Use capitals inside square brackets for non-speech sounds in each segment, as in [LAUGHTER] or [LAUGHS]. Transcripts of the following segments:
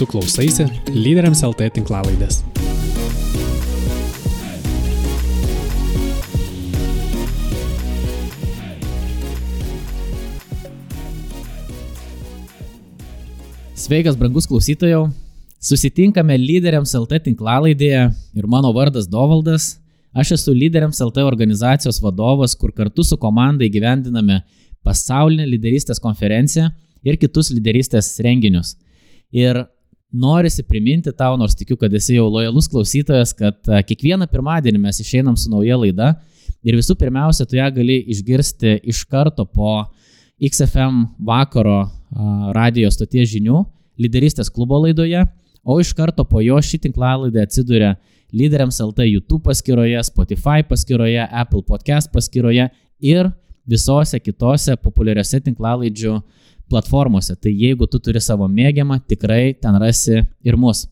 Tu klausaisi lyderiams LT tinklalaidės. Sveikas, brangus klausytojau. Susitinkame lyderiams LT tinklalaidėje ir mano vardas Dovaldas. Aš esu lyderiams LT organizacijos vadovas, kur kartu su komanda įgyvendiname pasaulinę lyderystės konferenciją ir kitus lyderystės renginius. Ir norisi priminti tau, nors tikiu, kad esi jau lojalus klausytojas, kad kiekvieną pirmadienį mes išeinam su nauja laida ir visų pirmiausia, tu ją gali išgirsti iš karto po XFM vakaro radio stoties žinių lyderystės klubo laidoje, o iš karto po jo ši tinklalaidė atsiduria lyderiams LT YouTube paskyroje, Spotify paskyroje, Apple Podcast paskyroje ir visose kitose populiariose tinklalaidžių platformose. Tai jeigu tu turi savo mėgiamą, tikrai ten rasi ir mus.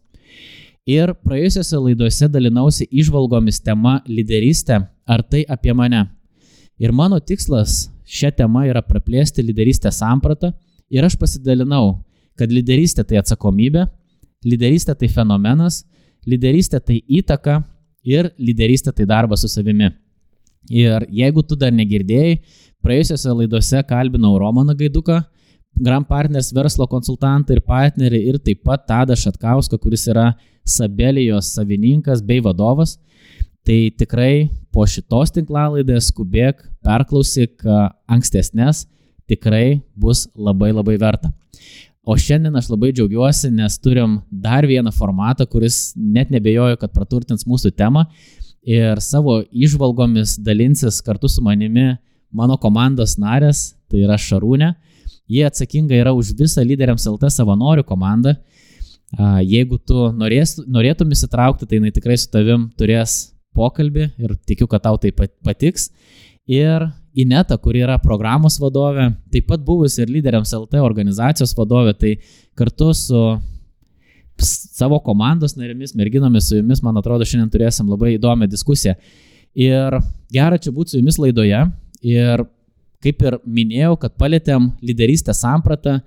Ir praėjusiose laidose dalinausi išvalgomis tema lyderystė, ar tai apie mane. Ir mano tikslas šią temą yra praplėsti lyderystės sampratą ir aš pasidalinau, kad lyderystė tai atsakomybė, lyderystė tai fenomenas, lyderystė tai įtaka ir lyderystė tai darbas su savimi. Ir jeigu tu dar negirdėjai, praėjusiose laidose kalbinau Romaną Gaiduką, Grand Partners verslo konsultantą ir partnerį ir taip pat Tadą Šatkauską, kuris yra Sabelijos savininkas bei vadovas. Tai tikrai po šitos tinklalaidės skubėk, perklausyk ankstesnės, tikrai bus labai labai verta. O šiandien aš labai džiaugiuosi, nes turim dar vieną formatą, kuris net nebejoju, kad praturtins mūsų temą ir savo išvalgomis dalinsis kartu su manimi mano komandos narės, tai yra Šarūnė. Jie atsakinga yra už visą lyderiams LT savanorių komandą. Jeigu tu norės, norėtum įsitraukti, tai jinai tikrai su tavim turės pokalbį ir tikiu, kad tau tai patiks. Ir Ineta, kuri yra programos vadovė, taip pat buvusi ir lyderiams LT organizacijos vadovė, tai kartu su savo komandos narėmis, merginomis, su jumis, man atrodo, šiandien turėsim labai įdomią diskusiją. Ir gera čia būti su jumis laidoje. Ir kaip ir minėjau, kad palėtėm lyderystės sampratą.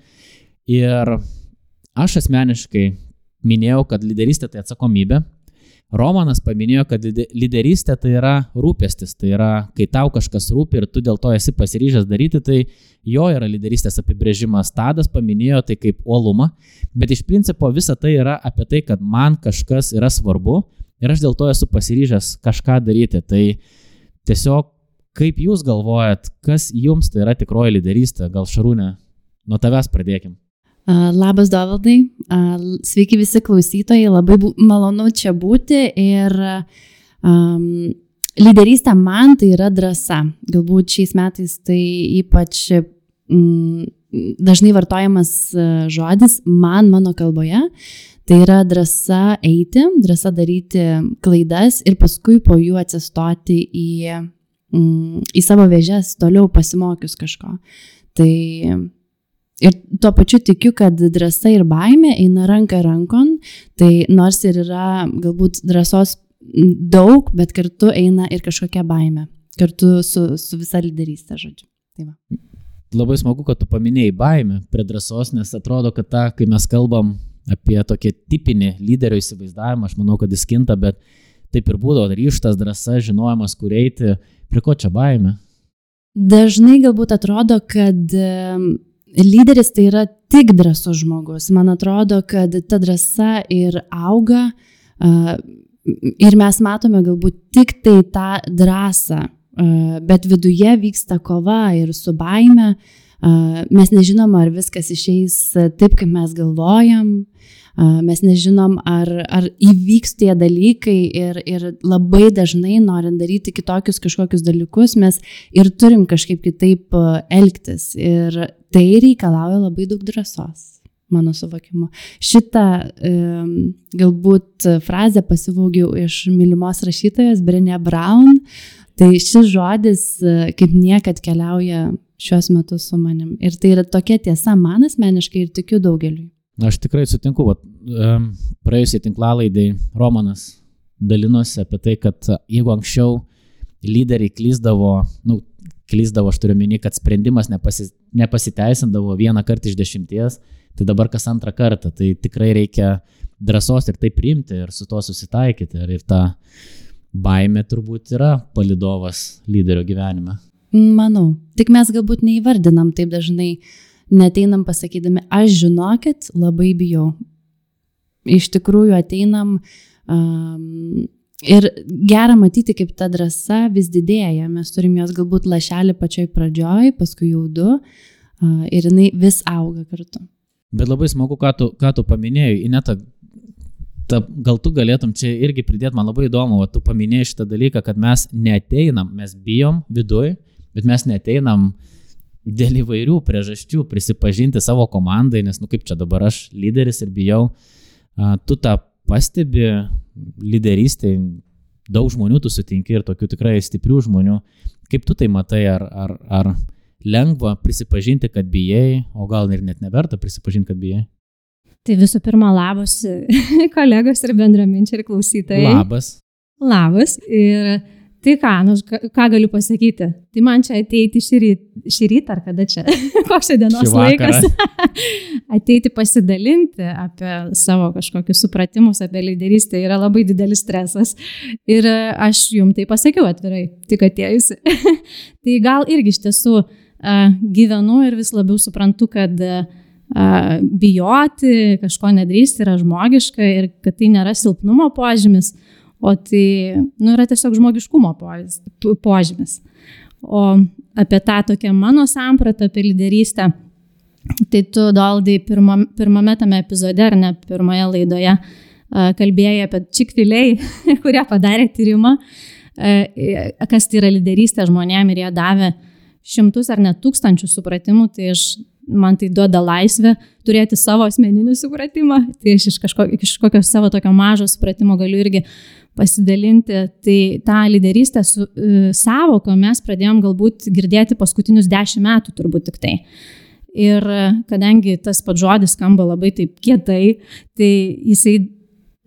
Ir aš asmeniškai minėjau, kad lyderystė tai atsakomybė. Romanas paminėjo, kad lyderystė tai yra rūpestis, tai yra, kai tau kažkas rūpi ir tu dėl to esi pasiryžęs daryti, tai jo yra lyderystės apibrėžimas. Tadas paminėjo tai kaip uolumą, bet iš principo visa tai yra apie tai, kad man kažkas yra svarbu ir aš dėl to esu pasiryžęs kažką daryti. Tai tiesiog kaip jūs galvojat, kas jums tai yra tikroji lyderystė, gal šarūnė, nuo tavęs pradėkim. Labas Dovaldai, sveiki visi klausytojai, labai malonu čia būti ir um, lyderystė man tai yra drąsa. Galbūt šiais metais tai ypač mm, dažnai vartojamas žodis man mano kalboje. Tai yra drąsa eiti, drąsa daryti klaidas ir paskui po jų atsistoti į, mm, į savo vėžes, toliau pasimokius kažko. Tai Ir tuo pačiu tikiu, kad drąsa ir baime eina ranka rankon, tai nors ir yra galbūt drąsos daug, bet kartu eina ir kažkokia baime, kartu su, su visa lyderystė, žodžiu. Tai va. Labai smagu, kad tu paminėjai baimę prie drąsos, nes atrodo, kad ta, kai mes kalbam apie tokį tipinį lyderio įsivaizdavimą, aš manau, kad jis kinta, bet taip ir būdavo ryštas, drąsa, žinojimas, kur eiti, prie ko čia baimė. Dažnai galbūt atrodo, kad lyderis tai yra tik drąsus žmogus. Man atrodo, kad ta drąsa ir auga ir mes matome galbūt tik tai tą drąsą, bet viduje vyksta kova ir su baime. Mes nežinom, ar viskas išeis taip, kaip mes galvojam, Mes nežinom, ar, ar įvyks tie dalykai ir, ir labai dažnai, norint daryti kitokius kažkokius dalykus, mes ir turim kažkaip kitaip elgtis. Ir tai reikalauja labai daug drąsos mano suvokimu. Šitą um, galbūt frazę pasivaugiau iš mylimos rašytojos Brenė Brown. Tai šis žodis kaip niekad keliauja šiuos metus su manim. Ir tai yra tokia tiesa man asmeniškai ir tikiu daugeliui. Aš tikrai sutinku, vat, praėjusiai tinklalaidai Romanas dalinosi apie tai, kad jeigu anksčiau lyderiai klyzdavo, nu, klyzdavo, aš turiu minį, kad sprendimas nepasi, nepasiteisindavo vieną kartą iš dešimties, tai dabar kas antrą kartą. Tai tikrai reikia drąsos ir tai priimti ir su tuo susitaikyti. Ir, ir ta baime turbūt yra palidovas lyderio gyvenime. Manau, tik mes galbūt neįvardinam taip dažnai, neteinam pasakydami, aš žinokit, labai bijau. Iš tikrųjų ateinam um, ir gera matyti, kaip ta drąsa vis didėja. Mes turim jos galbūt lašelį pačioj pradžioj, paskui jau du uh, ir jinai vis auga kartu. Bet labai smagu, ką tu, ką tu paminėjai, Ineta, ta, gal tu galėtum čia irgi pridėti, man labai įdomu, o tu paminėjai šitą dalyką, kad mes neteinam, mes bijom viduj, bet mes neteinam dėl įvairių priežasčių prisipažinti savo komandai, nes, nu kaip čia dabar aš lyderis ir bijau, tu tą pastebi lyderystė, daug žmonių tu sutinki ir tokių tikrai stiprių žmonių. Kaip tu tai matai, ar, ar, ar lengva prisipažinti, kad bijai, o gal ir net neverta prisipažinti, kad bijai? Tai visų pirma, labas [LAUGHS] kolegos ir bendraminčiai ir klausytojai. Labas. Labas. Ir tai ką, nu, ką galiu pasakyti? Tai man čia ateiti šį rytą, šį rytą ar kada čia, [LAUGHS] koks čia dienos laikas, [LAUGHS] ateiti pasidalinti apie savo kažkokius supratimus apie lyderystę yra labai didelis stresas. Ir aš jums tai pasakiau atvirai, tik atėjusi. [LAUGHS] tai gal irgi iš tiesų gyvenu ir vis labiau suprantu, kad bijoti, kažko nedrįsti yra žmogiška ir kad tai nėra silpnumo požymis, o tai nu, yra tiesiog žmogiškumo požymis. O apie tą tokią mano sampratą apie lyderystę, tai tu, Doldai, pirma, pirmame tame epizode, ar ne pirmoje laidoje, kalbėjai apie čikviliai, [LAUGHS] kurie padarė tyrimą, kas tai yra lyderystė žmonėm ir jie davė šimtus ar net tūkstančių supratimų, tai aš man tai duoda laisvę turėti savo asmeninį supratimą, tai aš iš kažkokio, iš kažkokio savo tokio mažo supratimo galiu irgi pasidalinti. Tai tą lyderystę su uh, savoką mes pradėjom galbūt girdėti paskutinius dešimt metų turbūt tik tai. Ir kadangi tas pats žodis skamba labai taip kietai, tai jisai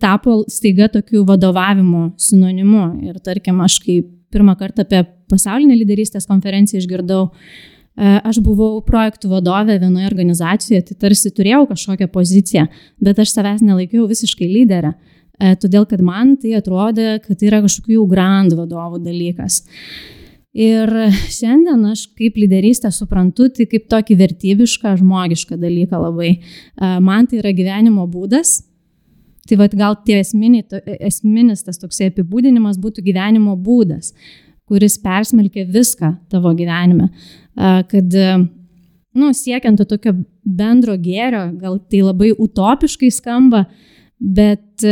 tapo staiga tokiu vadovavimo sinonimu. Ir tarkim, aš kai pirmą kartą apie pasaulinę lyderystės konferenciją išgirdau, uh, E, aš buvau projektų vadovė vienoje organizacijoje, tai tarsi turėjau kažkokią poziciją, bet aš savęs nelaikiau visiškai lyderę, e, todėl kad man tai atrodė, kad tai yra kažkokių jau grand vadovų dalykas. Ir šiandien aš kaip lyderystę suprantu tai kaip tokį vertybišką, žmogišką dalyką labai. E, man tai yra gyvenimo būdas. Tai vad gal tie esminiai, esminis tas toksai apibūdinimas būtų gyvenimo būdas, kuris persmelkia viską tavo gyvenime kad, nu, siekiant to tokio bendro gėrio, gal tai labai utopiškai skamba, bet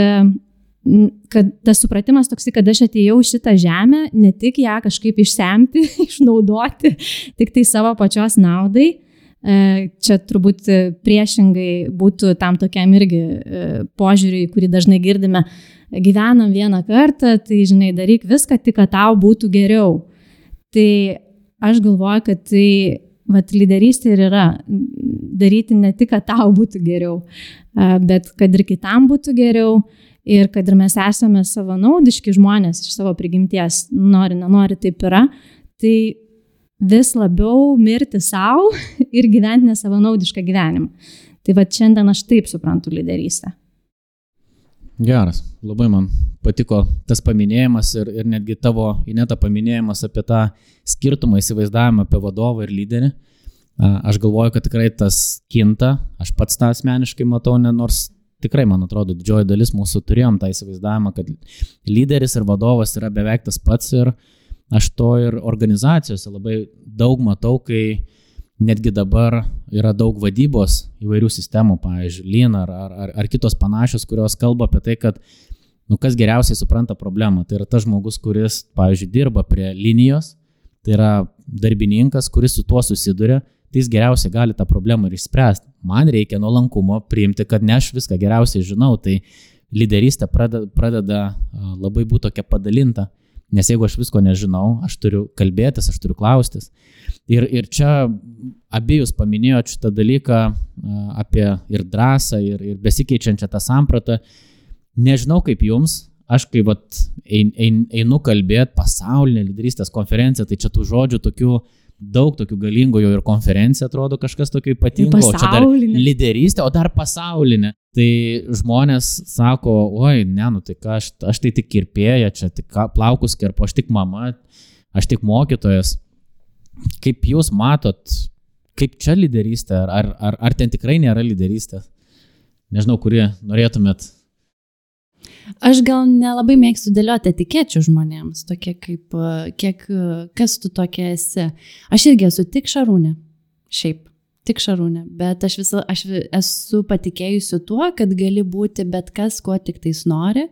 kad tas supratimas toks, kad aš atėjau šitą žemę, ne tik ją kažkaip išsemti, [LAUGHS] išnaudoti, tik tai savo pačios naudai. Čia turbūt priešingai būtų tam tokiam irgi požiūriui, kurį dažnai girdime, gyvenam vieną kartą, tai žinai, daryk viską tik, kad tau būtų geriau. Tai aš galvoju, kad tai vat, lyderystė ir yra daryti ne tik, kad tau būtų geriau, bet kad ir kitam būtų geriau ir kad ir mes esame savanaudiški žmonės iš savo prigimties, nori, nenori, taip yra, tai vis labiau mirti savo [LAUGHS] ir gyventi nesavanaudišką gyvenimą. Tai va šiandien aš taip suprantu lyderystę. Geras, labai man patiko tas paminėjimas ir, ir netgi tavo Ineta paminėjimas apie tą skirtumą įsivaizdavimą apie vadovą ir lyderį. Aš galvoju, kad tikrai tas kinta, aš pats tą asmeniškai matau, ne, nors tikrai, man atrodo, didžioji dalis mūsų turėjom tą įsivaizdavimą, kad lyderis ir vadovas yra beveik tas pats ir aš to ir organizacijose labai daug matau, kai netgi dabar yra daug vadybos įvairių sistemų, pavyzdžiui, Lean ar, ar, ar kitos panašios, kurios kalba apie tai, kad nu, kas geriausiai supranta problemą. Tai yra tas žmogus, kuris, pavyzdžiui, dirba prie linijos, tai yra darbininkas, kuris su tuo susiduria, tai jis geriausiai gali tą problemą ir išspręsti. Man reikia nuolankumo priimti, kad ne aš viską geriausiai žinau, tai lyderystė pradeda, pradeda labai būti tokia padalinta. Nes jeigu aš visko nežinau, aš turiu kalbėtis, aš turiu klaustis. Ir, ir čia abiejus paminėjote šitą dalyką apie ir drąsą, ir, ir besikeičiančią tą sampratą. Nežinau kaip jums, aš kai vat, ein, ein, einu kalbėti pasaulinę lyderystės konferenciją, tai čia tų žodžių tokių daug tokių galingų jau ir konferencija atrodo kažkas tokio ypatingo, čia dar lyderystė, o dar pasaulinė. Tai žmonės sako, oi, ne, nu tai ką, aš, aš tai tik kirpėja, čia tik plaukus kirpo, aš tik mama, aš tik mokytojas. Kaip jūs matot, kaip čia lyderystė, ar, ar, ar ten tikrai nėra lyderystės? Nežinau, kurie norėtumėt Aš gal nelabai mėgstu dėlioti etikečių žmonėms, tokie kaip, kiek, kas tu tokia esi. Aš irgi esu tik šarūnė, šiaip, tik šarūnė, bet aš, visą, aš esu patikėjusi tuo, kad gali būti bet kas, ko tik tais nori.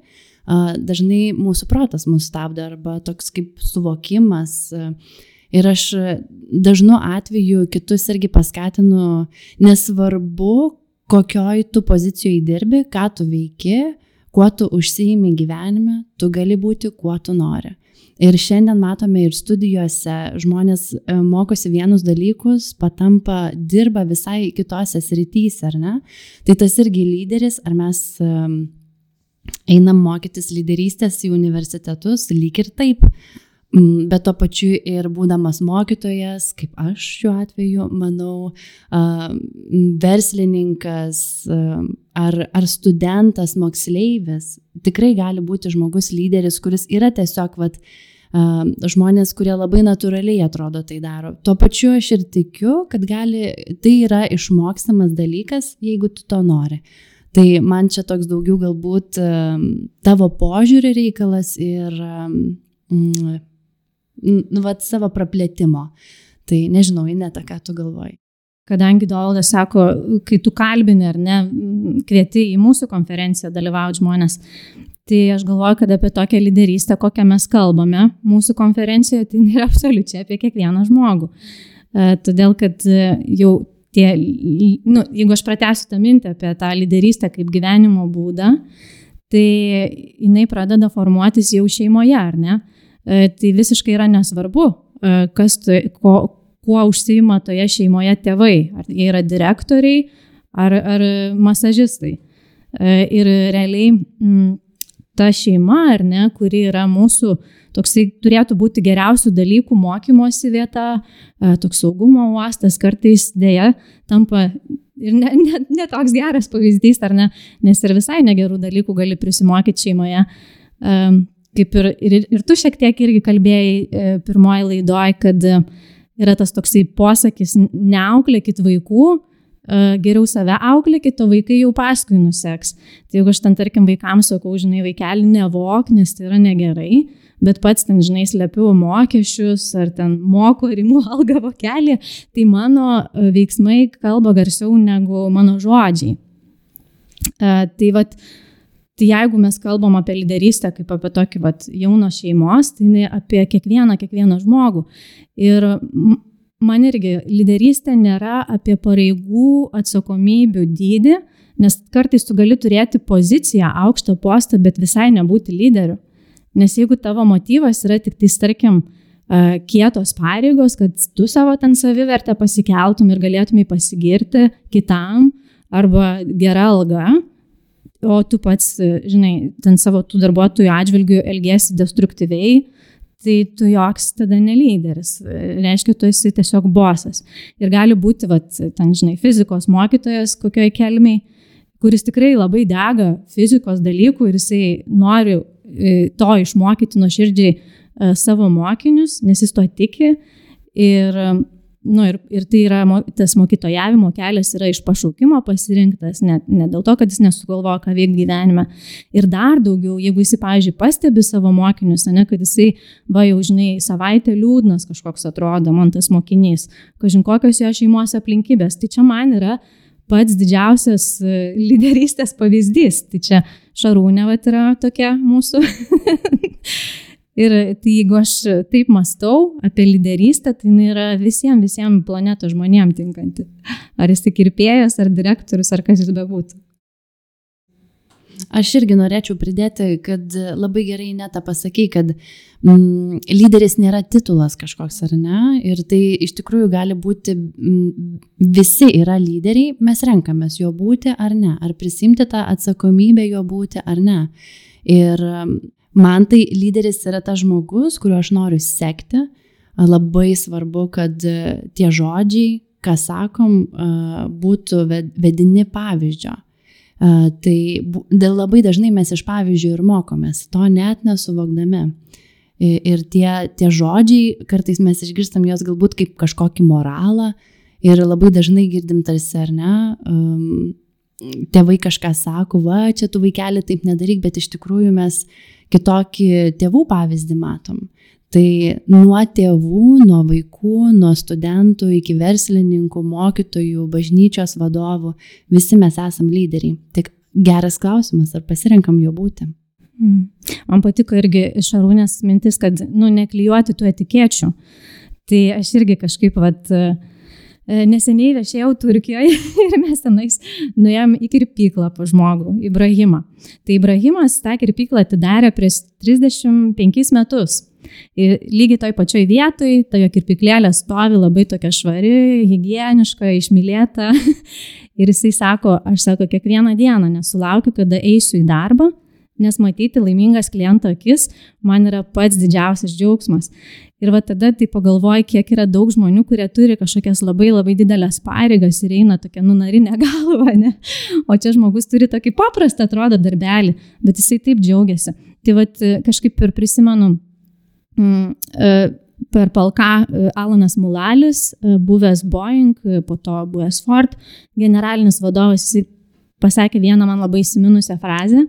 Dažnai mūsų protas mus stabdo arba toks kaip suvokimas. Ir aš dažnu atveju kitus irgi paskatinu, nesvarbu, kokioj tu pozicijoje dirbi, ką tu veiki, kuo tu užsiimi gyvenime, tu gali būti kuo tu nori. Ir šiandien matome ir studijuose žmonės e, mokosi vienus dalykus, patampa, dirba visai kitose srityse, ar ne? Tai tas irgi lyderis, ar mes einam mokytis lyderystės į universitetus, lyg ir taip. Mm, bet to pačiu ir būdamas mokytojas, kaip aš šiuo atveju, manau, verslininkas ar, ar studentas, moksleivis, tikrai gali būti žmogus lyderis, kuris yra tiesiog, vat, žmonės, kurie labai natūraliai atrodo tai daro. Tuo pačiu aš ir tikiu, kad gali, tai yra išmokstamas dalykas, jeigu tu to nori. Tai man čia toks daugiau galbūt tavo požiūrį reikalas ir mm, nu, vat, savo praplėtimo. Tai nežinau, Ineta, ką tu galvoji. Kadangi Dovaldas sako, kai tu kalbini ar ne, kvieti į mūsų konferenciją dalyvauti žmonės, tai aš galvoju, kad apie tokią lyderystę, kokią mes kalbame mūsų konferencijoje, tai nėra [LAUGHS] absoliučiai apie kiekvieną žmogų. E, todėl, kad e, jau tie, nu, jeigu aš pratęsiu tą mintį apie tą lyderystę kaip gyvenimo būdą, tai jinai pradeda formuotis jau šeimoje, ar ne? E, tai visiškai yra nesvarbu, kas tu, ko, kuo užsima toje šeimoje tėvai. Ar jie yra direktoriai, ar, ar masažistai. Ir realiai m, ta šeima, ar ne, kuri yra mūsų, toksai turėtų būti geriausių dalykų mokymosi vieta, toks saugumo uostas, kartais dėja tampa ir ne, ne, ne toks geras pavyzdys, ar ne, nes ir visai negerų dalykų gali prisimokyti šeimoje. Kaip ir, ir, ir tu šiek tiek irgi kalbėjai e, pirmoji laidoj, kad e, yra tas toksai posakis, neauklėkit vaikų, e, geriau save auklėkit, o vaikai jau paskui nuseks. Tai jeigu aš ten, tarkim, vaikams sakau, žinai, vaikelį nevok, nes tai yra negerai, bet pats ten, žinai, slepiu mokesčius ar ten moku ar imu algą vokelį, tai mano veiksmai kalba garsiau negu mano žodžiai. Tai vad, Tai jeigu mes kalbam apie lyderystę kaip apie tokį vat, jauno šeimos, tai jinai apie kiekvieną, kiekvieną žmogų. Ir man irgi lyderystė nėra apie pareigų atsakomybių dydį, nes kartais tu gali turėti poziciją, aukštą postą, bet visai nebūti lyderiu. Nes jeigu tavo motyvas yra tik tai, tarkim, kietos pareigos, kad tu savo ten savivertę pasikeltum ir galėtumai pasigirti kitam arba gera alga, o tu pats, žinai, ten savo tų darbuotojų atžvilgių elgesi destruktyviai, tai tu joks tada nelyderis. Reiškia, tu esi tiesiog bosas. Ir gali būti, vat, ten, žinai, fizikos mokytojas kokioj kelmiai, kuris tikrai labai dega fizikos dalykų ir jisai nori e, to išmokyti nuoširdžiai e, savo mokinius, nes jis to tiki. Ir Nu, ir, ir tai yra, tas mokytojavimo kelias yra iš pašaukimo pasirinktas, ne, ne dėl to, kad jis nesugalvoja, ką veikti gyvenime. Ir dar daugiau, jeigu jis, pavyzdžiui, pastebi savo mokinius, ne, kad jisai, va jau žinai, savaitę liūdnas kažkoks atrodo, man tas mokinys, kažin kokios jo šeimos aplinkybės, tai čia man yra pats didžiausias e, lyderystės pavyzdys. Tai čia Šarūnė vat yra tokia mūsų [LAUGHS] Ir tai jeigu aš taip mastau apie lyderystę, tai jinai yra visiems, visiems planetos žmonėms tinkanti. Ar jis kirpėjas, ar direktorius, ar kas jis bebūtų. Aš irgi norėčiau pridėti, kad labai gerai netą pasakai, kad mm, lyderis nėra titulas kažkoks ar ne. Ir tai iš tikrųjų gali būti, mm, visi yra lyderiai, mes renkamės jo būti ar ne. Ar prisimti tą atsakomybę jo būti ar ne. Ir Man tai lyderis yra tas žmogus, kuriuo aš noriu sekti, labai svarbu, kad e, tie žodžiai, ką sakom, būtų vedini pavyzdžio. Tai dėl labai dažnai mes iš pavyzdžių ir mokomės, to net nesuvokdami. Ir tie, tie žodžiai, kartais mes išgirstam juos galbūt kaip kažkokį moralą ir labai dažnai girdim tarsi, ar ne, um, tėvai kažką sako, va, čia tu vaikeli taip nedaryk, bet iš tikrųjų mes kitokį tėvų pavyzdį matom. Tai nuo tėvų, nuo vaikų, nuo studentų iki verslininkų, mokytojų, bažnyčios vadovų, visi mes esam lyderiai. Tik geras klausimas, ar pasirenkam jo būti. Mm. Man patiko irgi Šarūnės mintis, kad, nu, neklijuoti tų etikėčių. Tai aš irgi kažkaip, vat, uh, neseniai viešėjau Turkijoje [LAUGHS] ir mes tenais nuėjom į kirpyklą po žmogų, Ibrahimą. Tai Ibrahimas tą kirpyklą atidarė prieš 35 metus. Ir lygiai toj pačioj vietoj, ta jo kirpiklėlė stovi labai tokia švari, hygieniška, išmylėta. [LAUGHS] Ir jisai sako, aš sako, kiekvieną dieną nesulaukiu, kada eisiu į darbą, nes matyti laimingas kliento akis man yra pats didžiausias džiaugsmas. Ir va tada tai pagalvoju, kiek yra daug žmonių, kurie turi kažkokias labai labai didelės pareigas ir eina tokia nunarinė galva, ne? O čia žmogus turi tokį paprastą, atrodo, darbelį, bet jisai taip džiaugiasi. Tai va kažkaip ir prisimenu, mm, e, per Palką e, Alanas Mulalis, e, buvęs Boeing, po to buvęs Ford, generalinis vadovas, jisai pasakė vieną man labai įsiminusią frazę,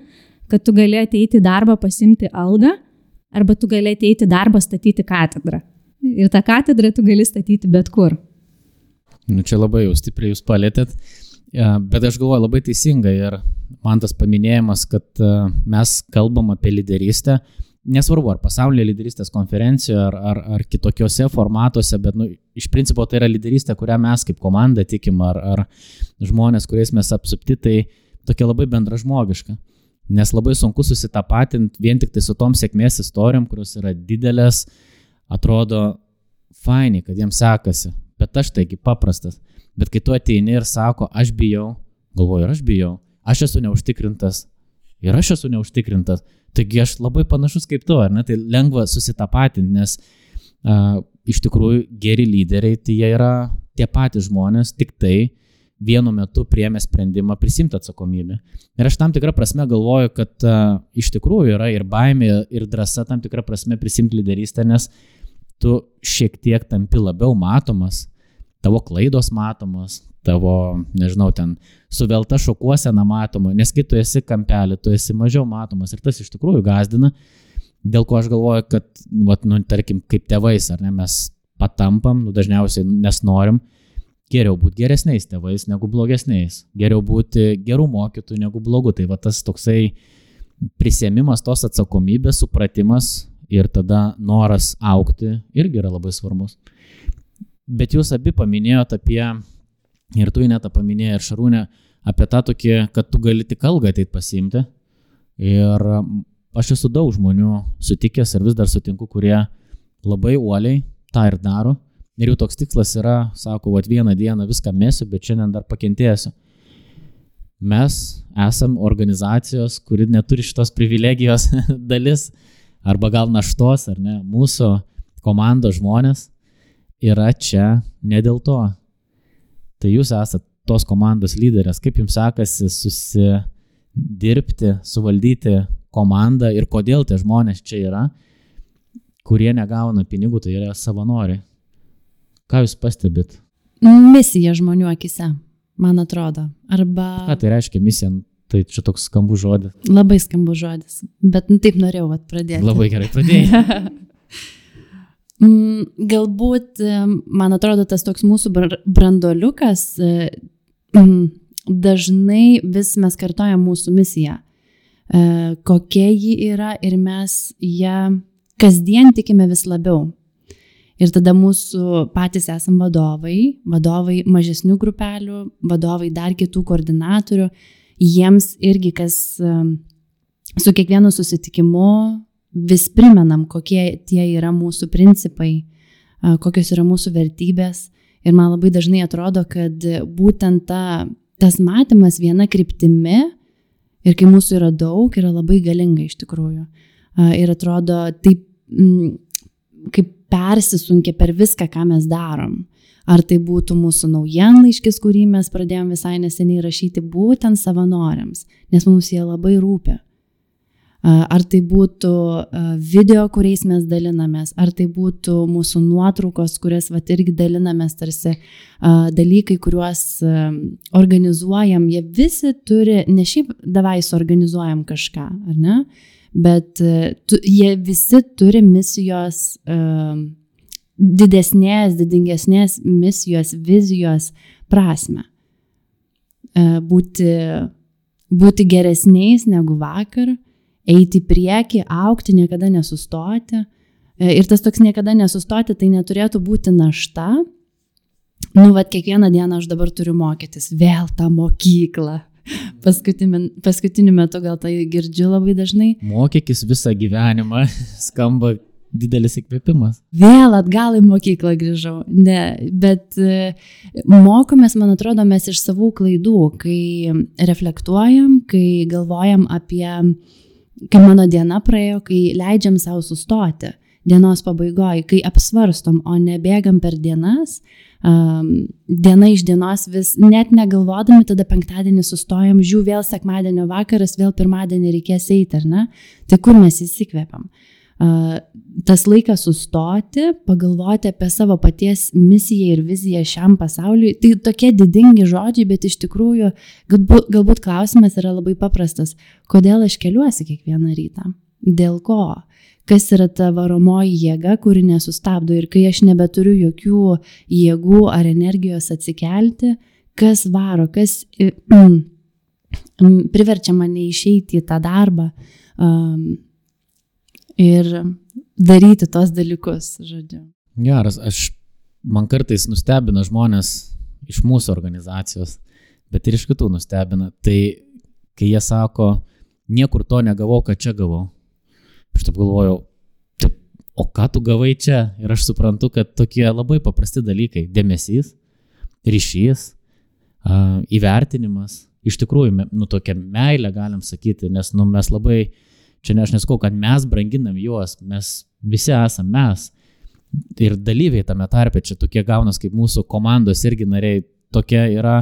kad tu gali ateiti į darbą pasimti algą, arba tu gali ateiti darbą statyti katedrą. Ir tą katedrą tu gali statyti bet kur. Nu, čia labai jau stipriai jūs palėtėt, bet aš galvoju labai teisingai ir man tas paminėjimas, kad e, mes kalbam apie lyderystę, nesvarbu ar pasaulio lyderystės konferencijoje, ar, ar, ar kitokiuose formatuose, bet nu, iš principo tai yra lyderystė, kurią mes kaip komanda tikim, ar, ar žmonės, kuriais mes apsupti, tai tokia labai bendra žmogiška. Nes labai sunku susitapatinti vien tik tai su tom sėkmės istorijom, kurios yra didelės, atrodo faini, kad jiems sekasi, bet aš taigi paprastas. Bet kai tu ateini ir sako, aš bijau, galvoju, aš bijau, aš esu neužtikrintas, ir aš esu neužtikrintas, taigi aš labai panašus kaip tu, ar ne, tai lengva susitapatinti, nes uh, iš tikrųjų geri lyderiai, tai jie yra tie patys žmonės, tik tai vienu metu priemė sprendimą prisimti atsakomybę. Ir aš tam tikrą prasme galvoju, kad uh, iš tikrųjų yra ir baimė, ir drąsa tam tikrą prasme prisimti lyderystę, nes tu šiek tiek tampi labiau matomas, tavo klaidos matomos, tavo, nežinau, ten suvelta šokuosena matoma, nes kai tu esi kampelį, tu esi mažiau matomas ir tas iš tikrųjų gazdina, dėl ko aš galvoju, kad, vat, nu, tarkim, kaip tėvais, ar ne, mes patampam, nu, dažniausiai nes norim, geriau būti geresniais tėvais negu blogesniais, geriau būti gerų mokytojų negu blogų. Tai va tas toksai prisėmimas tos atsakomybės, supratimas ir tada noras aukti irgi yra labai svarbus. Bet jūs abi paminėjote apie, ir tu net paminėjai, ir Šarūnė, apie tą tokį, kad tu gali tik algą ateit pasiimti. Ir aš esu daug žmonių sutikęs ir vis dar sutinku, kurie labai uoliai tą ir daro Ir jų toks tikslas yra, sako, va vieną dieną viską mėsiu, bet šiandien dar pakentėsiu. Mes esam organizacijos, kuri neturi šitos privilegijos [LAUGHS] dalis, arba gal naštos, ar ne, mūsų komandos žmonės yra čia ne dėl to. Tai jūs esate tos komandos lyderės, kaip jums sekasi susidirbti, suvaldyti komandą ir kodėl tie žmonės čia yra, kurie negauna pinigų, tai yra savanoriai. Ką jūs pastebit? Misija žmonių akise, man atrodo. Arba... Ką tai reiškia misija? Tai čia toks skambus žodis. Labai skambus žodis, bet nu, taip norėjau vat, pradėti. Labai gerai pradėjai. [LAUGHS] Mm, galbūt, man atrodo, tas toks mūsų brandoliukas, e, mm, dažnai vis mes kartojam mūsų misiją, e, kokia ji yra ir mes ją kasdien tikime vis labiau. Ir tada mūsų patys esam vadovai, vadovai mažesnių grupelių, vadovai dar kitų koordinatorių, jiems irgi kas su kiekvienu susitikimu vis primenam, kokie tie yra mūsų principai, kokios yra mūsų vertybės. Ir man labai dažnai atrodo, kad būtent ta, tas matymas viena kryptimi ir kai mūsų yra daug, yra labai galinga iš tikrųjų. Ir atrodo, taip kaip persisunkia per viską, ką mes darom. Ar tai būtų mūsų naujienlaiškis, kurį mes pradėjome visai neseniai rašyti būtent savanoriams, nes mums jie labai rūpia. Ar tai būtų video, kuriais mes dalinamės, ar tai būtų mūsų nuotraukos, kurias vat irgi dalinamės, tarsi dalykai, kuriuos organizuojam, jie visi turi, ne šiaip davai suorganizuojam kažką, ar ne, bet tu, jie visi turi misijos, didesnės, didingesnės misijos, vizijos prasme. Būti, būti geresniais negu vakar eiti į priekį, aukti, niekada nesustoti. E, ir tas toks niekada nesustoti, tai neturėtų būti našta. Nu, vad, kiekvieną dieną aš dabar turiu mokytis vėl tą mokyklą. Paskutiniu, paskutiniu metu gal tai girdžiu labai dažnai. Mokykis visą gyvenimą, [LAUGHS] skamba didelis įkvėpimas. Vėl atgal į mokyklą grįžau. Ne, bet e, mokomės, man atrodo, mes iš savų klaidų, kai reflektuojam, kai galvojam apie uh, kai mano diena praėjo, kai leidžiam savo sustoti dienos pabaigoje, kai apsvarstom, o nebėgam per dienas, um, diena iš dienos vis net negalvodami, tada penktadienį sustojam, žiū vėl sekmadienio vakaras, vėl pirmadienį reikės eiti, ar ne? Tai kur mes įsikvėpiam? tas laikas sustoti, pagalvoti apie savo paties misiją ir viziją šiam pasauliui. Tai tokie didingi žodžiai, bet iš tikrųjų galbūt, galbūt klausimas yra labai paprastas. Kodėl aš keliuosi kiekvieną rytą? Dėl ko? Kas yra ta varomoji jėga, kuri nesustabdo ir kai aš nebeturiu jokių jėgų ar energijos atsikelti, kas varo, kas [CLEARS THROAT] priverčia mane išeiti į tą darbą. Um, ir daryti tos dalykus, žodžiu. Geras, aš man kartais nustebina žmonės iš mūsų organizacijos, bet ir iš kitų nustebina. Tai kai jie sako, niekur to negavau, ką čia gavau. Aš taip galvojau, taip, o ką tu gavai čia? Ir aš suprantu, kad tokie labai paprasti dalykai - dėmesys, ryšys, įvertinimas, iš tikrųjų, nu tokia meilė galim sakyti, nes nu, mes labai Čia ne aš nesakau, kad mes branginam juos, mes visi esame mes. Ir dalyviai tame tarpe, čia tokie gaunas kaip mūsų komandos irgi nariai, tokia yra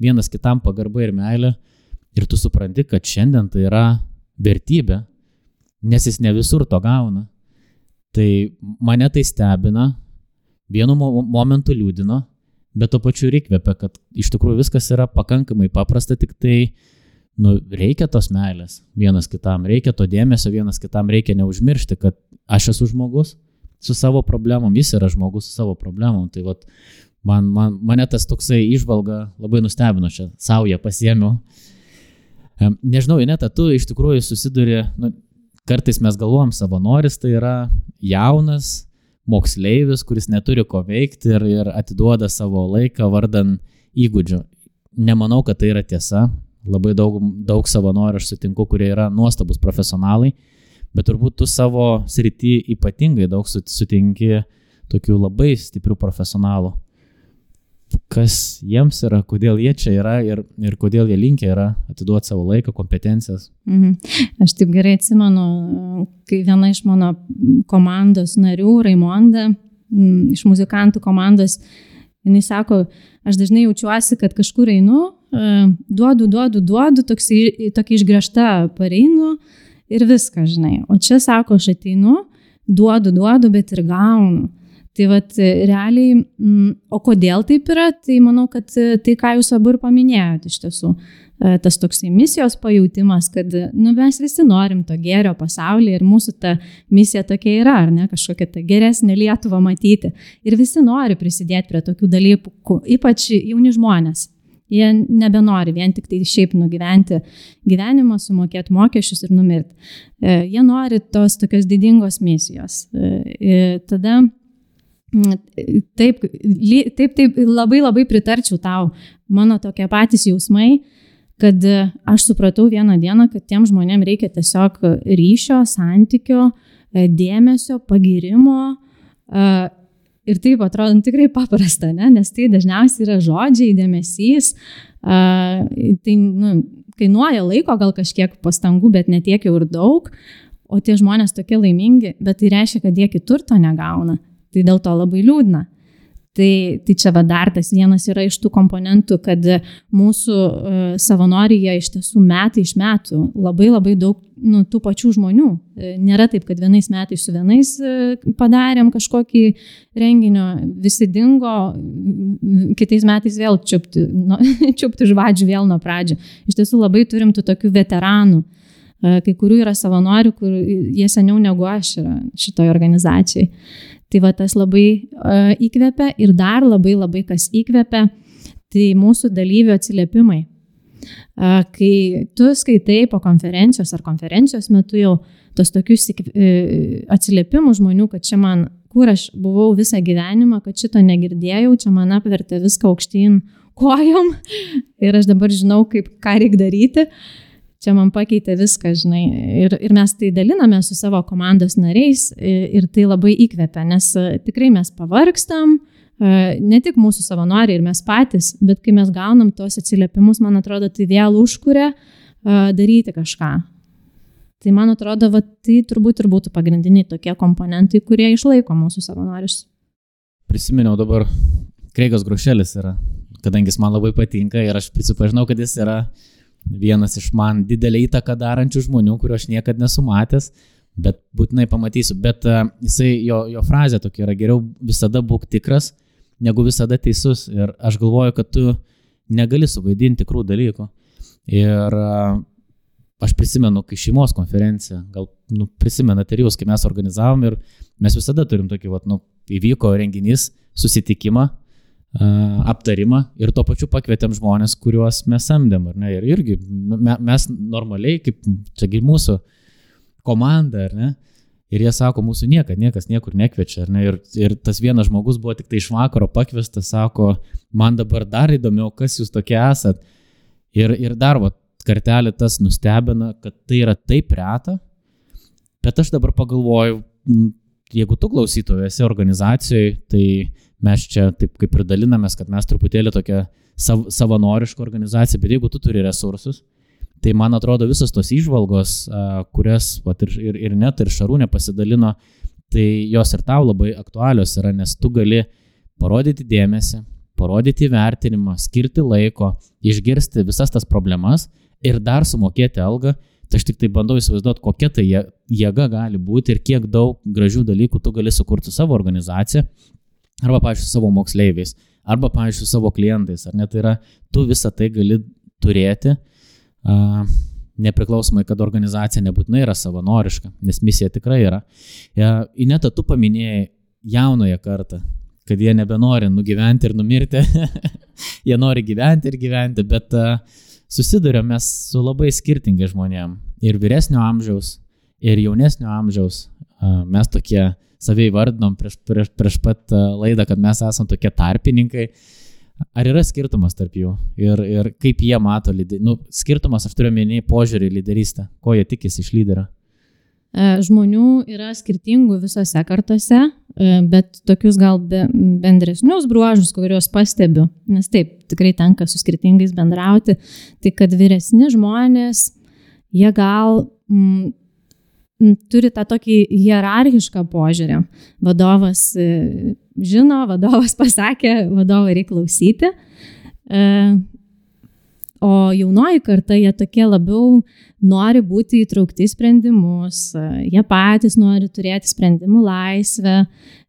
vienas kitam pagarba ir meilė. Ir tu supranti, kad šiandien tai yra vertybė, nes jis ne visur to gauna. Tai mane tai stebina, vienu momentu liūdino, bet to pačiu ir įkvepia, kad iš tikrųjų viskas yra pakankamai paprasta, tik tai nu, reikia tos meilės vienas kitam, reikia to dėmesio vienas kitam, reikia neužmiršti, kad aš esu žmogus su savo problemom, jis yra žmogus su savo problemom. Tai vat, man, man, mane tas toksai išvalga labai nustebino, čia savo ją pasiemiau. Nežinau, Ineta, tu iš tikrųjų susiduri, nu, kartais mes galvom, savanoris tai yra jaunas moksleivis, kuris neturi ko veikti ir, ir atiduoda savo laiką vardan įgūdžių. Nemanau, kad tai yra tiesa. Labai daug, daug savanorių aš sutinku, kurie yra nuostabus profesionalai, bet turbūt tu savo srity ypatingai daug sutinki tokių labai stiprių profesionalų. Kas jiems yra, kodėl jie čia yra ir, ir kodėl jie linkia yra atiduoti savo laiką, kompetencijas. Mhm. Aš taip gerai atsimenu, kai viena iš mano komandos narių, Raimonda, iš muzikantų komandos, jinai sako, aš dažnai jaučiuosi, kad kažkur einu, duodu, duodu, duodu, tokia, tokia išgręžta pareinu ir viską, žinai. O čia sako, aš ateinu, duodu, duodu, bet ir gaunu. Tai vad realiai, mm, o kodėl taip yra, tai manau, kad tai, ką jūs abu ir paminėjote iš tiesų, tas toks misijos pajūtimas, kad nu, mes visi norim to gėrio pasaulyje ir mūsų ta misija tokia yra, ar ne, kažkokia ta geresnė Lietuva matyti. Ir visi nori prisidėti prie tokių dalykų, ypač jauni žmonės. Jie nebenori vien tik tai šiaip nugyventi gyvenimą, sumokėti mokesčius ir numirti. E, jie nori tos tokios didingos misijos. E, tada Taip, taip, taip, labai labai pritarčiau tau. Mano tokie patys jausmai, kad aš supratau vieną dieną, kad tiem žmonėm reikia tiesiog ryšio, santykio, e, dėmesio, pagirimo Ir taip atrodo nu, tikrai paprasta, ne? nes tai dažniausiai yra žodžiai, dėmesys. Tai nu, kainuoja laiko, gal kažkiek pastangų, bet netiek jau ir daug. o tie žmonės tokie laimingi, bet tai reiškia, kad jie kitur to negauna. Tai dėl to labai liūdna. Tai, tai čia va dar tas vienas yra iš tų komponentų, kad mūsų uh, savanorija iš tiesų metai iš metų labai labai daug nu, tų pačių žmonių. E, nėra taip, kad vienais metais su vienais uh, padarėm kažkokį renginio, visi dingo, kitais metais vėl čiupti, nu, [LAUGHS] čiupti žvadžių vėl nuo pradžio. Iš tiesų labai turim tų tokių veteranų. Kai kurių yra savanorių, kur jie seniau negu aš yra šitoje organizacijoje. Tai va tas labai uh, įkvepia ir dar labai labai kas įkvepia, tai mūsų dalyvių atsiliepimai. Uh, kai tu skaitai po konferencijos ar konferencijos metu jau tos tokius uh, atsiliepimus žmonių, kad čia man, kur aš buvau visą gyvenimą, kad šito negirdėjau, čia man apvertė viską aukštyn kojom [LAUGHS] ir aš dabar žinau, kaip ką reikia daryti. Uh, čia man pakeitė viską, žinai. Ir, ir mes tai daliname su savo komandos nariais ir tai labai įkvepia, nes e, tikrai mes pavargstam, e, ne tik mūsų savanoriai ir mes patys, bet kai mes gaunam tos atsiliepimus, man atrodo, tai vėl užkuria e, daryti kažką. Tai man atrodo, va, tai turbūt ir būtų pagrindiniai tokie komponentai, kurie išlaiko mūsų savanorius. Prisiminiau dabar, Kreigas Grušelis yra, kadangi jis man labai patinka ir aš prisipažinau, kad jis yra uh, vienas iš man didelį įtaką darančių žmonių, kurio aš niekada nesu matęs, bet būtinai pamatysiu. Bet uh, jisai, jo, jo frazė tokia yra geriau visada būk tikras, negu visada teisus. Ir aš galvoju, kad tu negali suvaidinti tikrų dalykų. Ir uh, aš prisimenu, kai šeimos konferencija, gal nu, prisimenate ir jūs, kai mes organizavom ir mes visada turim tokį, vat, nu, įvyko renginys, susitikimą aptarimą ir tuo pačiu pakvietėm žmonės, kuriuos mes samdėm, ne? Ir irgi me, mes normaliai, kaip čiagi mūsų komanda, ar ne? Ir jie sako, mūsų niekada, niekas niekur nekviečia, ne? Ir, ir tas vienas žmogus buvo tik tai iš vakaro pakviestas, sako, man dabar dar įdomiau, kas jūs tokie esat. Ir, ir dar, va, kartelį tas nustebina, kad tai yra taip reta, bet aš dabar pagalvoju, jeigu tu klausytojas esi organizacijoje, tai mes čia taip kaip ir dalinamės, kad mes truputėlį tokia sav, savanoriška organizacija, bet jeigu tu turi resursus, tai man atrodo visos tos išvalgos, kurias vat, ir, ir, ir net ir Šarūnė pasidalino, tai jos ir tau labai aktualios yra, nes tu gali parodyti dėmesį, parodyti vertinimą, skirti laiko, išgirsti visas tas problemas ir dar sumokėti algą. Tai aš tik tai bandau įsivaizduoti, kokia tai jėga gali būti ir kiek daug gražių dalykų tu gali sukurti savo organizaciją, arba, pavyzdžiui, savo moksleiviais, arba, pavyzdžiui, savo klientais, ar net tai yra, tu visą tai gali turėti, uh, nepriklausomai, kad organizacija nebūtinai yra savanoriška, nes misija tikrai yra. Ja, Ineta, tu paminėjai jaunąją kartą, kad jie nebenori nugyventi ir numirti, [LAUGHS] jie nori gyventi ir gyventi, bet uh, susidurėm mes su labai skirtingai žmonėm. Ir vyresnio amžiaus, ir jaunesnio amžiaus. Uh, mes tokie savai vardinom prieš, prieš, prieš pat e, laidą, kad mes esame tokie tarpininkai. Ar yra skirtumas tarp jų ir, ir kaip jie mato lyderystę? Nu, skirtumas, aš turiu menį požiūrį į lyderystę. Ko jie tikisi iš lyderio? E, žmonių yra skirtingų visose kartose, e, bet tokius gal be, bendresnius bruožus, kuriuos pastebiu, nes taip, tikrai tenka su skirtingais bendrauti, tai kad vyresni žmonės, jie gal mm, turi tą tokį hierarchišką požiūrį. Vadovas e, žino, vadovas [LAUGHS] pasakė, vadovą reikia klausyti. E, o jaunoji karta, jie tokie labiau nori būti įtraukti į sprendimus, e, jie patys nori turėti sprendimų laisvę,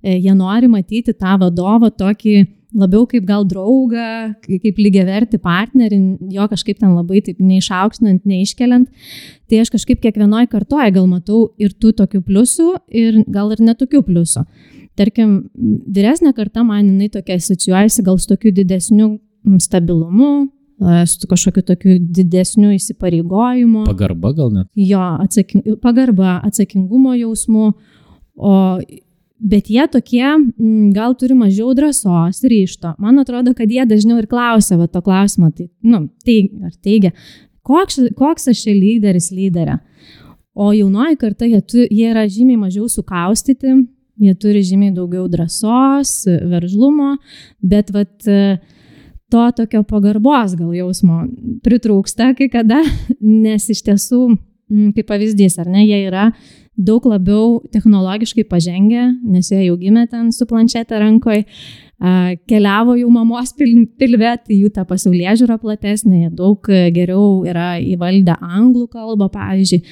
jie nori matyti tą vadovą tokį labiau kaip gal draugą, kaip lygiaverti partnerį, jo kažkaip ten labai taip neišaukštinant, neiškeliant. Tai aš kažkaip kiekvienoje kartoje gal matau ir tų tokių pliusų, ir gal ir netokių pliusų. Tarkim, vyresnė karta man jinai tokia asocijuojasi gal su tokiu didesniu stabilumu, su kažkokiu tokiu didesniu įsipareigojimu. Pagarba gal net? Jo, atsaking, pagarba, atsakingumo jausmu. O Bet jie tokie mm, gal turi mažiau drąsos, ryšto. Man atrodo, kad jie dažniau ir klausia va, to klausimo, tai, nu, teig, ar teigia, koks, koks aš čia lyderis, lyderė. O jaunoji karta, jie, tu, jie yra žymiai mažiau sukaustyti, jie turi žymiai daugiau drąsos, veržlumo, bet vat, to tokio pagarbos gal jausmo pritrūksta kai kada, [LAUGHS] nes iš tiesų, mm, kaip pavyzdys, ar ne, jie yra daug labiau technologiškai pažengę, nes jie jau gimė ten su planšetė rankoje, keliavo jau mamos pilve, tai jų ta pasaulyje žiūra platesnė, daug geriau yra įvaldę anglų kalbą, pavyzdžiui.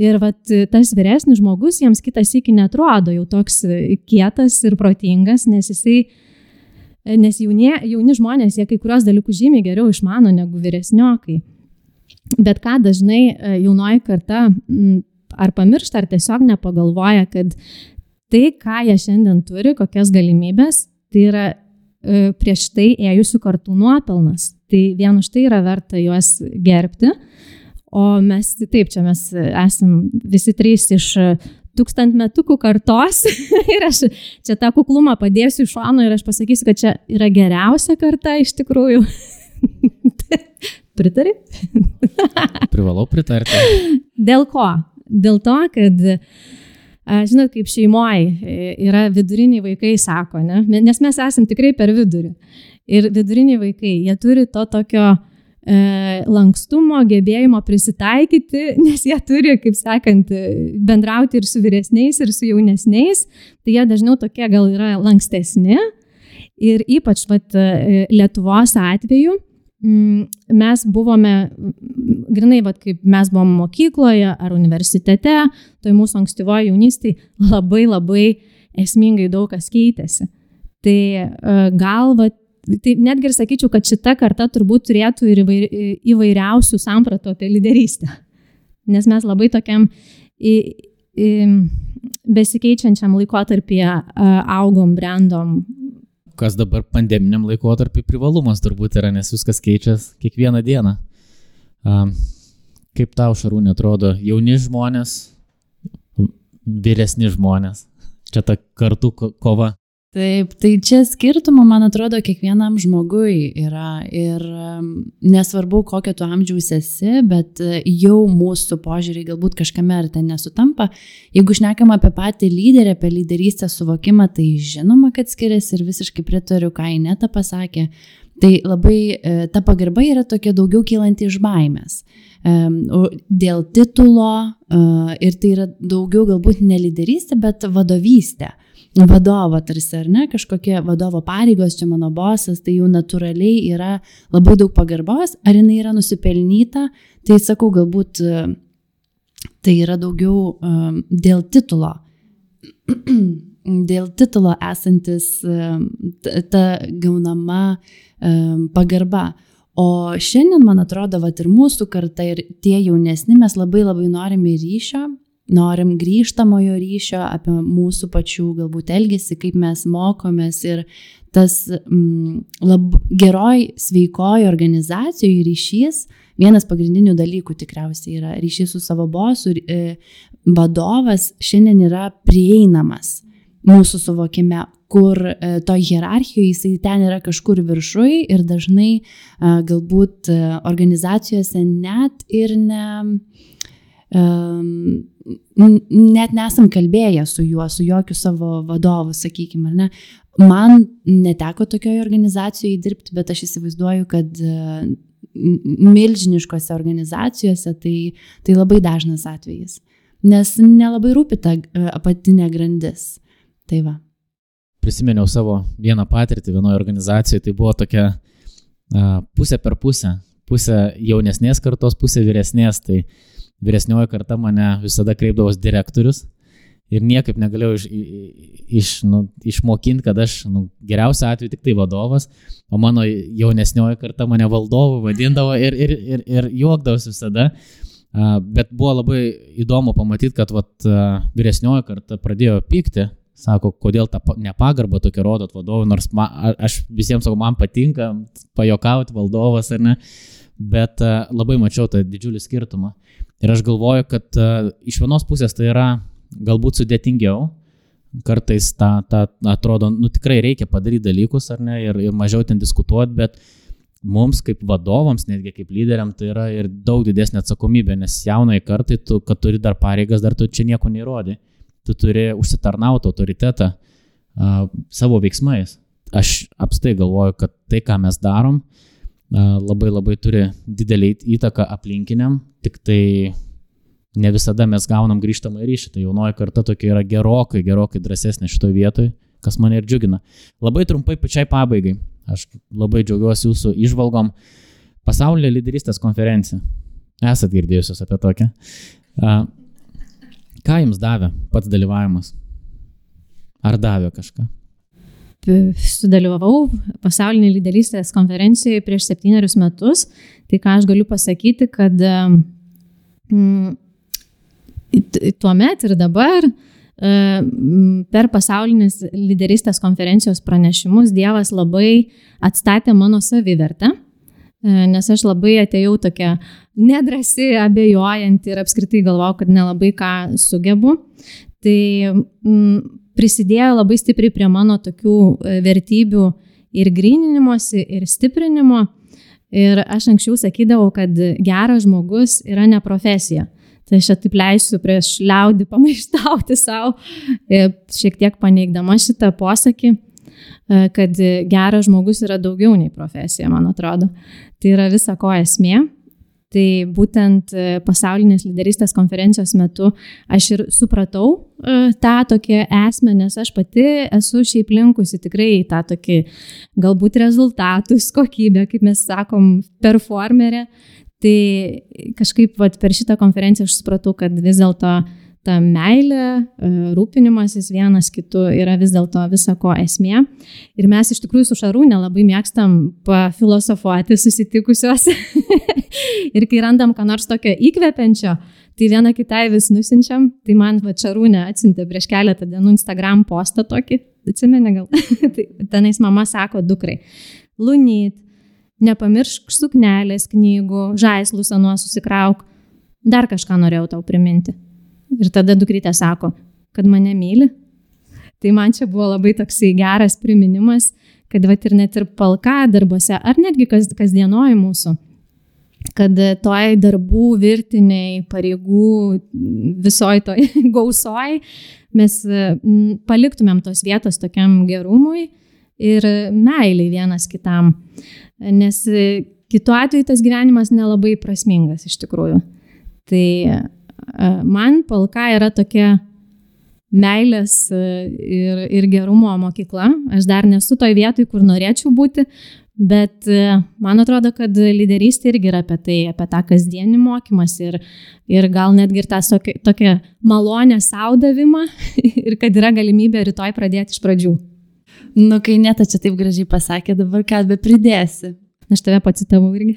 Ir vat, tas vyresnis žmogus jiems kitas iki netrodo jau toks kietas ir protingas, nes jisai nes jaunie, jauni žmonės, jie kai kurios dalykus žymiai geriau išmano negu vyresniokai. Bet ką dažnai e, jaunoji karta ar pamiršta, ar tiesiog nepagalvoja, kad tai, ką jie šiandien turi, kokias galimybės, tai yra e, prieš tai ėjusių kartų nuopelnas. Tai vien už tai yra verta juos gerbti. O mes, taip, čia mes esam visi trys iš tūkstantmetukų kartos [LAUGHS] ir aš čia tą kuklumą padėsiu iš šono ir aš pasakysiu, kad čia yra geriausia karta iš tikrųjų. [LAUGHS] Pritari? Privalau pritarti. Dėl ko? Dėl to, kad, žinot, kaip šeimoje yra viduriniai vaikai, sako, ne? nes mes esam tikrai per vidurį. Ir viduriniai vaikai, jie turi to tokio E, lankstumo, gebėjimo prisitaikyti, [LAUGHS] nes jie turi, kaip sakant, bendrauti ir su vyresniais, ir su jaunesniais, tai jie dažniau tokie gal yra lankstesni. Ir ypač vat, e, Lietuvos atveju mes buvome, grinai, vat, kaip mes buvom mokykloje ar universitete, toj mūsų ankstyvoje jaunystėje labai labai esmingai daug kas keitėsi. Tai e, gal vat, tai netgi ir sakyčiau, kad šita karta turbūt turėtų ir įvairiausių sampratų apie lyderystę. Nes mes labai tokiam į, į, besikeičiančiam laikotarpyje augom, brandom. Kas dabar pandeminiam laikotarpiu privalumas turbūt yra, nes viskas keičiasi kiekvieną dieną. Kaip tau, Šarūnė, atrodo, jauni žmonės, vyresni žmonės, čia ta kartų kova. Taip, tai čia skirtumų, man atrodo, kiekvienam žmogui yra ir nesvarbu, kokio tu amžiaus esi, bet e, jau mūsų požiūriai galbūt kažkame ar ten nesutampa. Jeigu šnekam apie patį lyderį, apie lyderystę suvokimą, tai žinoma, kad skiriasi ir visiškai pritariu, ką Ineta pasakė. Tai labai e, ta pagarba yra tokia daugiau kylanti iš baimės. Dėl titulo e, ir tai yra daugiau galbūt ne lyderystė, bet vadovystė vadovo tarsi, ar ne, kažkokie vadovo pareigos, čia mano bosas, tai jau natūraliai yra labai daug pagarbos, ar jinai yra nusipelnyta, tai sakau, galbūt e, tai yra daugiau um, dėl titulo. [CLEARS THROAT] dėl titulo esantis um, ta gaunama um, pagarba. O šiandien, man atrodo, va ir mūsų karta, ir tie jaunesni, mes labai labai norime ryšio, norim grįžtamojo ryšio apie mūsų pačių galbūt elgesį, kaip mes mokomės ir tas mm, lab, geroj, sveikoj organizacijoje ryšys, vienas pagrindinių dalykų tikriausiai yra ryšys su savo bosu, e, vadovas šiandien yra prieinamas mūsų suvokime, kur e, to hierarchijoje jisai ten yra kažkur viršui ir dažnai e, galbūt e, organizacijose net ir ne net nesam kalbėję su juo, su jokiu savo vadovu, sakykime, ar ne. Man neteko tokioje organizacijoje dirbti, bet aš įsivaizduoju, kad e, milžiniškose organizacijose tai, tai labai dažnas atvejis, nes nelabai rūpi ta e, apatinė grandis. Tai va. Prisiminiau savo vieną patirtį vienoje organizacijoje, tai buvo tokia uh, pusė per pusę, pusė jaunesnės kartos, pusė vyresnės, tai uh, vyresnioji karta mane visada kreipdavos direktorius ir niekaip negalėjau iš, iš, nu, išmokinti, kad aš nu, geriausiu atveju tik tai vadovas, o mano jaunesnioji karta mane valdovu vadindavo ir, ir, ir, ir juokdavosi visada. Bet buvo labai įdomu pamatyti, kad vat, vyresnioji karta pradėjo pykti, sako, kodėl tą nepagarbą tokia rodot vadovui, nors man, aš visiems sakau, man patinka pajokauti valdovas ar ne, bet labai mačiau tą didžiulį skirtumą. Ir aš galvoju, kad uh, iš vienos pusės tai yra galbūt sudėtingiau, kartais tą, tą atrodo, nu tikrai reikia padaryti dalykus ar ne, ir, ir mažiau ten diskutuoti, bet mums kaip vadovams, netgi kaip lyderiam, tai yra ir daug didesnė atsakomybė, nes jaunai kartai, tu, kad turi dar pareigas, dar tu čia nieko neįrodi. Tu turi užsitarnauti autoritetą uh, savo veiksmais. Aš apstai galvoju, kad tai, ką mes darom, uh, labai labai turi didelį įtaką aplinkiniam, tik tai ne visada mes gaunam grįžtamą ryšį, tai jaunoji karta tokia yra gerokai, gerokai drąsesnė šitoje vietoje, kas mane ir džiugina. Labai trumpai pačiai pabaigai, aš labai džiaugiuosi jūsų išvalgom. Pasaulio lyderystės konferencija. Esat girdėjusios apie tokią. Ką jums davė pats dalyvavimas? Ar davė kažką? Sudalyvavau pasaulinė lyderystės konferencijoje prieš septynerius metus. Tai ką aš galiu pasakyti, kad mm, tuo met ir dabar per pasaulinės lyderystės konferencijos pranešimus Dievas labai atstatė mano savivertę, nes aš labai atėjau tokia nedrasi, abejojanti ir apskritai galvojau, kad nelabai ką sugebu. Tai m, prisidėjo labai stipriai prie mano tokių e, vertybių ir grininimuose, ir stiprinimo. Ir aš anksčiau sakydavau, kad geras žmogus yra ne profesija. Tai aš taip leisiu prieš liaudį pamaištauti savo, e, šiek tiek paneigdama šitą posakį, e, kad geras žmogus yra daugiau nei profesija, man atrodo. Tai yra visa ko esmė. Tai būtent e, pasaulinės lyderystės konferencijos metu aš ir supratau e, tą tokią esmę, nes aš pati esu šiaip linkusi tikrai tą tokį galbūt rezultatus, kokybę, kaip mes sakom, performerė. Tai kažkaip vat, per šitą konferenciją aš supratau, kad vis dėlto uh, ta meilė, e, rūpinimasis vienas kitu yra vis dėlto visako esmė. Ir mes iš tikrųjų su Šarūne labai mėgstam pafilosofuoti susitikusios. [LAUGHS] ir kai randam ką nors tokio įkvepiančio, tai vieną kitai vis nusinčiam. Tai man va Šarūne atsintė prieš keletą dienų Instagram postą tokį, atsimeni gal. [LAUGHS] tai tenais mama sako dukrai, lunyt, nepamiršk suknelės knygų, žaislus anuo susikrauk. Dar kažką norėjau tau priminti. Ir tada dukrytė sako, kad mane myli. Tai man čia buvo labai toksai geras priminimas, kad va ir net ir palka darbuose, ar netgi kas, kasdienoji mūsų, kad toj darbų virtiniai, pareigų, visoj toj [LAUGHS] gausoj mes paliktumėm tos vietos tokiam gerumui ir meiliai vienas kitam. Nes kitu atveju tas gyvenimas nelabai prasmingas iš tikrųjų. Tai man palka yra tokia meilės ir, ir gerumo mokykla. Aš dar nesu toj vietoj, kur norėčiau būti, bet man atrodo, kad lyderystė irgi yra apie tai, apie tą kasdienį mokymas ir, ir gal netgi ir tą tokią malonę saudavimą [LAUGHS] ir kad yra galimybė rytoj pradėti iš pradžių. Nu, kai net čia taip gražiai pasakė, dabar ką be pridėsi. Aš tave pacitavau irgi.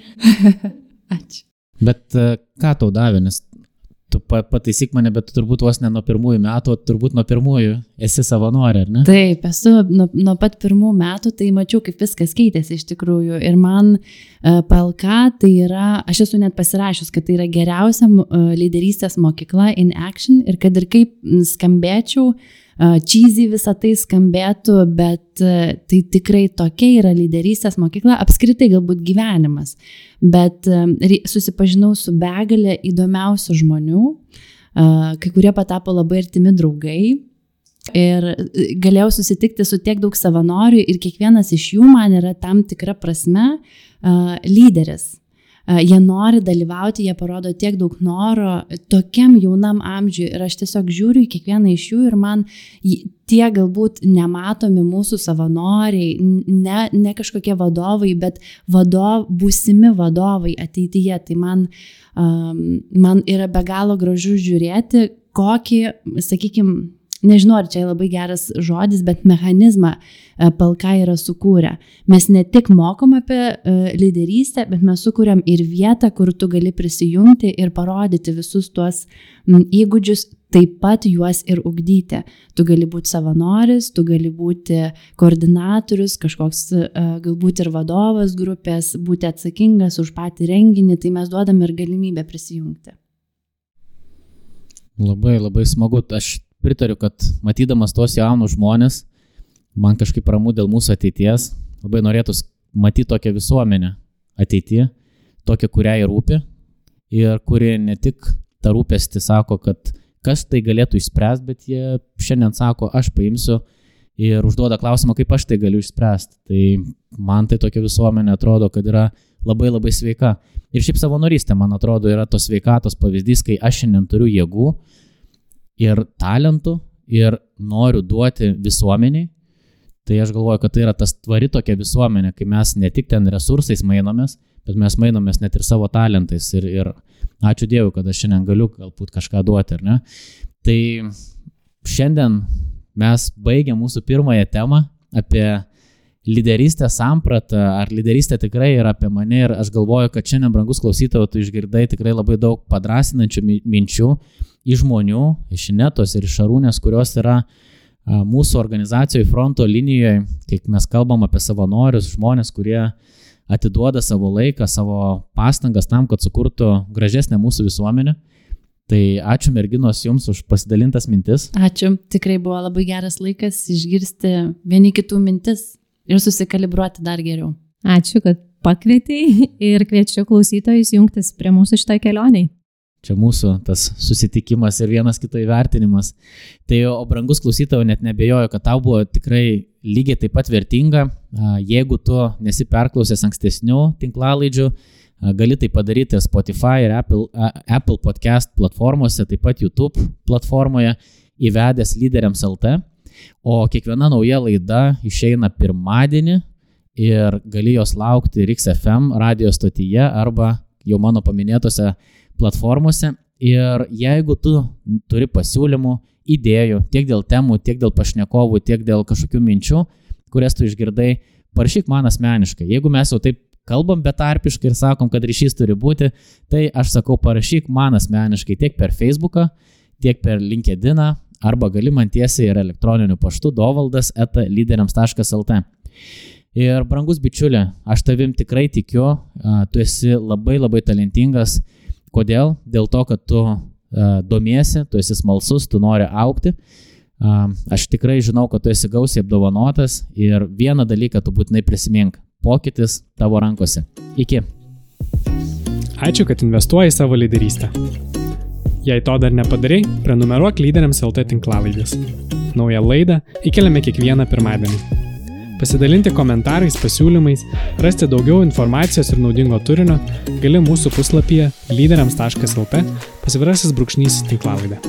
[LAUGHS] Ačiū. Bet ką tau davė, nes tu pataisyk mane, bet tu turbūt vos ne nuo pirmųjų metų, turbūt nuo pirmųjų esi savanorė, ar ne? Taip, esu nuo, nuo pat pirmų metų, tai mačiau, kaip viskas keitėsi iš tikrųjų. Ir man uh, palka tai yra, aš esu net pasirašęs, kad tai yra geriausia uh, lyderystės mokykla in action ir kad ir kaip skambėčiau, uh, cheesy visą tai skambėtų, bet tai tikrai tokia yra lyderystės mokykla, apskritai galbūt gyvenimas. Bet susipažinau su begalė įdomiausių žmonių, kai kurie patapo labai artimi draugai. Ir galėjau susitikti su tiek daug savanorių ir kiekvienas iš jų man yra tam tikra prasme uh, lyderis jie nori dalyvauti, jie parodo tiek daug noro tokiam jaunam amžiui ir aš tiesiog žiūriu į kiekvieną iš jų ir man tie galbūt nematomi mūsų savanoriai, ne, ne kažkokie vadovai, bet vadov, būsimi vadovai ateityje. Tai man, um, man yra be galo gražu žiūrėti, kokį, sakykime, nežinau, ar čia labai geras žodis, bet mechanizmą e, palka yra sukūrę. Mes ne tik mokom apie e, lyderystę, bet mes sukūrėm ir vietą, kur tu gali prisijungti ir parodyti visus tuos įgūdžius, taip pat juos ir ugdyti. Tu gali būti savanoris, tu gali būti koordinatorius, kažkoks e, galbūt ir vadovas grupės, būti atsakingas už patį renginį, tai mes duodam ir galimybę prisijungti. Labai, labai smagu. Aš pritariu, kad matydamas tos jaunus žmonės, man kažkaip ramu dėl mūsų ateities, labai norėtų matyti tokią visuomenę ateityje, tokią, kuriai rūpi ir kuri ne tik tą rūpestį sako, kad kas tai galėtų išspręsti, bet jie šiandien sako, aš paimsiu ir užduoda klausimą, kaip aš tai galiu išspręsti. Tai man tai tokia visuomenė atrodo, kad yra labai labai sveika. Ir šiaip savanorystė, man atrodo, yra tos sveikatos pavyzdys, kai aš šiandien turiu jėgų ir talentų ir noriu duoti visuomeniai. Tai aš galvoju, kad tai yra tas tvari tokia visuomenė, kai mes ne tik ten resursais mainomės, bet mes mainomės net ir savo talentais. Ir, ir ačiū Dievui, kad aš šiandien galiu galbūt kažką duoti, ar ne? Tai šiandien mes baigiam mūsų pirmąją temą apie lyderystės sampratą, ar lyderystė tikrai yra apie mane ir aš galvoju, kad šiandien, brangus klausytojų, tu išgirdai tikrai labai daug padrasinančių minčių iš žmonių, iš netos ir iš šarūnės, kurios yra mūsų organizacijoje fronto linijoje, kai mes kalbam apie savanorius, žmonės, kurie atiduoda savo laiką, savo pastangas tam, kad sukurtų gražesnę mūsų visuomenę. Tai ačiū merginos Jums už pasidalintas mintis. Ačiū, tikrai buvo labai geras laikas išgirsti vieni kitų mintis ir susikalibruoti dar geriau. Ačiū, kad pakvietei ir kviečiu klausytojus jungtis prie mūsų šitą kelionį. Čia mūsų tas susitikimas ir vienas kito įvertinimas. Tai, o brangus klausytojų, net nebejoju, kad tau buvo tikrai lygiai taip pat vertinga. Jeigu tu nesi perklausęs ankstesnių tinklalaidžių, gali tai padaryti Spotify ir Apple, Apple podcast platformose, taip pat YouTube platformoje įvedęs lyderiams LT. O kiekviena nauja laida išeina pirmadienį ir gali jos laukti RixFM radio stotyje arba jau mano paminėtose platformose. Ir jeigu tu turi pasiūlymų, idėjų tiek dėl temų, tiek dėl pašnekovų, tiek dėl kažkokių minčių, kurias tu išgirdai, parašyk man asmeniškai. Jeigu mes jau taip kalbam betarpiškai ir sakom, kad ryšys turi būti, tai aš sakau, parašyk man asmeniškai tiek per Facebooką, tiek per LinkedIn, arba gali man tiesiai ir elektroniniu paštu dovaldas eta lyderiams.lt. Ir brangus bičiulė, aš tavim tikrai tikiu, tu esi labai labai talentingas. Kodėl? Dėl to, kad tu domiesi, tu esi smalsus, tu nori aukti. Aš tikrai žinau, kad tu esi gausiai apdovanotas ir vieną dalyką tu būtinai prisimink - pokytis tavo rankose. Iki. Ačiū, kad investuoji savo lyderystę. Jei to dar nepadarai, prenumeruok lyderiams LT tinklalaidės. Naują laidą įkeliame kiekvieną pirmadienį. Pasidalinti komentarais, pasiūlymais, rasti daugiau informacijos ir naudingo turinio gali mūsų puslapyje lyderiams.lt pasvirasis brūkšnys tinklalaidę.